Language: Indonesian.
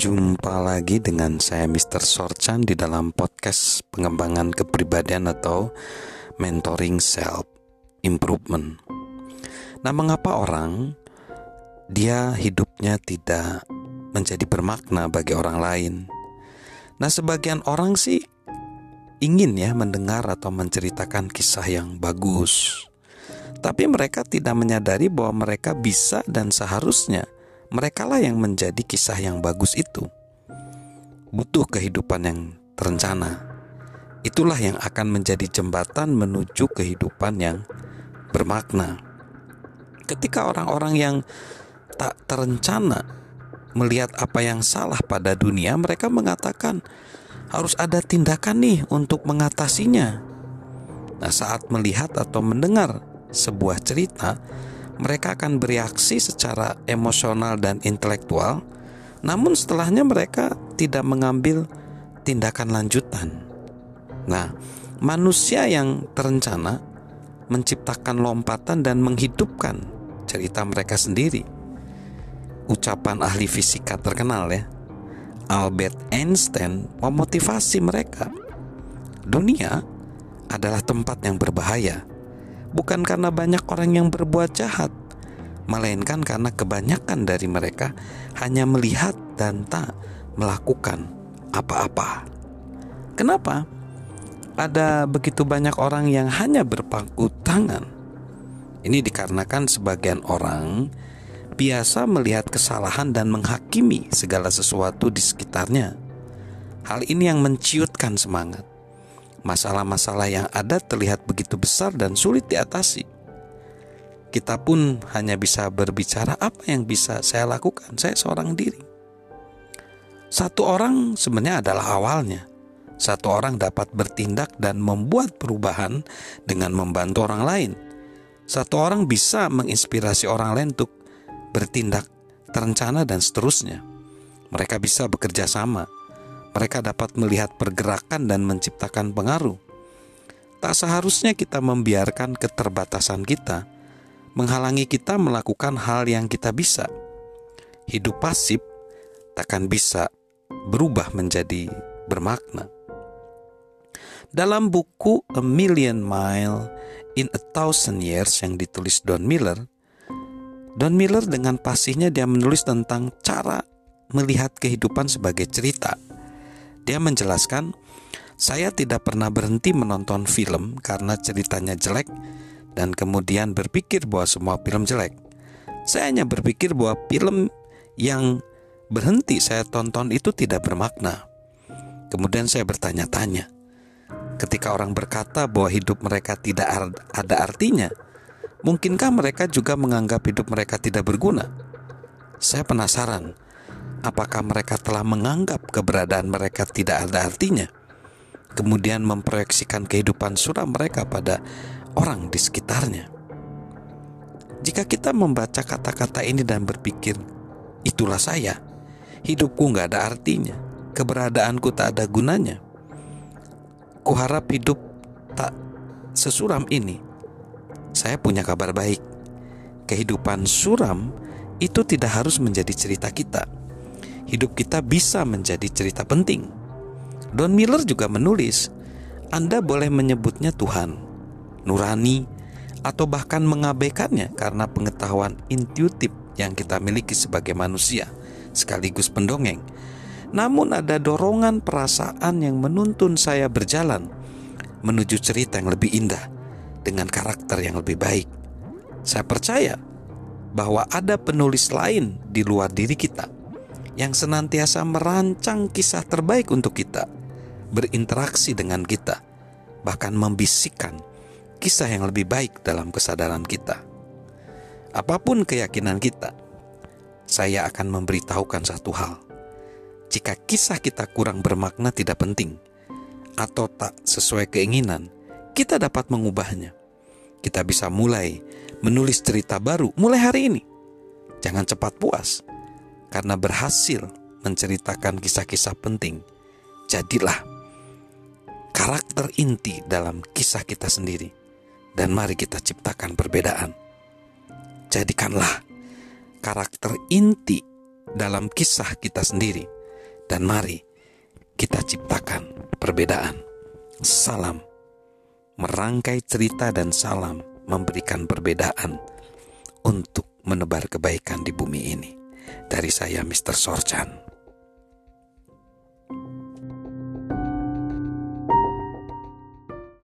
Jumpa lagi dengan saya Mr. Sorchan di dalam podcast pengembangan kepribadian atau mentoring self improvement. Nah, mengapa orang dia hidupnya tidak menjadi bermakna bagi orang lain? Nah, sebagian orang sih ingin ya mendengar atau menceritakan kisah yang bagus. Tapi mereka tidak menyadari bahwa mereka bisa dan seharusnya merekalah yang menjadi kisah yang bagus itu. Butuh kehidupan yang terencana. Itulah yang akan menjadi jembatan menuju kehidupan yang bermakna. Ketika orang-orang yang tak terencana melihat apa yang salah pada dunia, mereka mengatakan harus ada tindakan nih untuk mengatasinya. Nah, saat melihat atau mendengar sebuah cerita, mereka akan bereaksi secara emosional dan intelektual, namun setelahnya mereka tidak mengambil tindakan lanjutan. Nah, manusia yang terencana menciptakan lompatan dan menghidupkan cerita mereka sendiri. Ucapan ahli fisika terkenal ya, Albert Einstein memotivasi mereka. Dunia adalah tempat yang berbahaya bukan karena banyak orang yang berbuat jahat, melainkan karena kebanyakan dari mereka hanya melihat dan tak melakukan apa-apa. Kenapa? Ada begitu banyak orang yang hanya berpangku tangan. Ini dikarenakan sebagian orang biasa melihat kesalahan dan menghakimi segala sesuatu di sekitarnya. Hal ini yang menciutkan semangat masalah-masalah yang ada terlihat begitu besar dan sulit diatasi. Kita pun hanya bisa berbicara apa yang bisa saya lakukan. Saya seorang diri. Satu orang sebenarnya adalah awalnya. Satu orang dapat bertindak dan membuat perubahan dengan membantu orang lain. Satu orang bisa menginspirasi orang lain untuk bertindak terencana dan seterusnya. Mereka bisa bekerja sama mereka dapat melihat pergerakan dan menciptakan pengaruh. Tak seharusnya kita membiarkan keterbatasan kita menghalangi kita melakukan hal yang kita bisa. Hidup pasif takkan bisa berubah menjadi bermakna. Dalam buku A Million Mile in a Thousand Years yang ditulis Don Miller, Don Miller dengan pasihnya dia menulis tentang cara melihat kehidupan sebagai cerita dia menjelaskan, saya tidak pernah berhenti menonton film karena ceritanya jelek dan kemudian berpikir bahwa semua film jelek. Saya hanya berpikir bahwa film yang berhenti saya tonton itu tidak bermakna. Kemudian saya bertanya-tanya, ketika orang berkata bahwa hidup mereka tidak ada artinya, mungkinkah mereka juga menganggap hidup mereka tidak berguna? Saya penasaran apakah mereka telah menganggap keberadaan mereka tidak ada artinya, kemudian memproyeksikan kehidupan suram mereka pada orang di sekitarnya. Jika kita membaca kata-kata ini dan berpikir, itulah saya, hidupku nggak ada artinya, keberadaanku tak ada gunanya. Kuharap hidup tak sesuram ini. Saya punya kabar baik. Kehidupan suram itu tidak harus menjadi cerita kita hidup kita bisa menjadi cerita penting. Don Miller juga menulis, Anda boleh menyebutnya Tuhan, nurani, atau bahkan mengabaikannya karena pengetahuan intuitif yang kita miliki sebagai manusia, sekaligus pendongeng. Namun ada dorongan perasaan yang menuntun saya berjalan menuju cerita yang lebih indah dengan karakter yang lebih baik. Saya percaya bahwa ada penulis lain di luar diri kita yang senantiasa merancang kisah terbaik untuk kita, berinteraksi dengan kita, bahkan membisikkan kisah yang lebih baik dalam kesadaran kita. Apa pun keyakinan kita, saya akan memberitahukan satu hal. Jika kisah kita kurang bermakna tidak penting atau tak sesuai keinginan, kita dapat mengubahnya. Kita bisa mulai menulis cerita baru mulai hari ini. Jangan cepat puas karena berhasil menceritakan kisah-kisah penting. Jadilah karakter inti dalam kisah kita sendiri, dan mari kita ciptakan perbedaan. Jadikanlah karakter inti dalam kisah kita sendiri, Dan mari kita ciptakan perbedaan. Salam merangkai cerita dan salam memberikan perbedaan untuk menebar kebaikan di bumi ini. Dari saya Mr. Sorchan.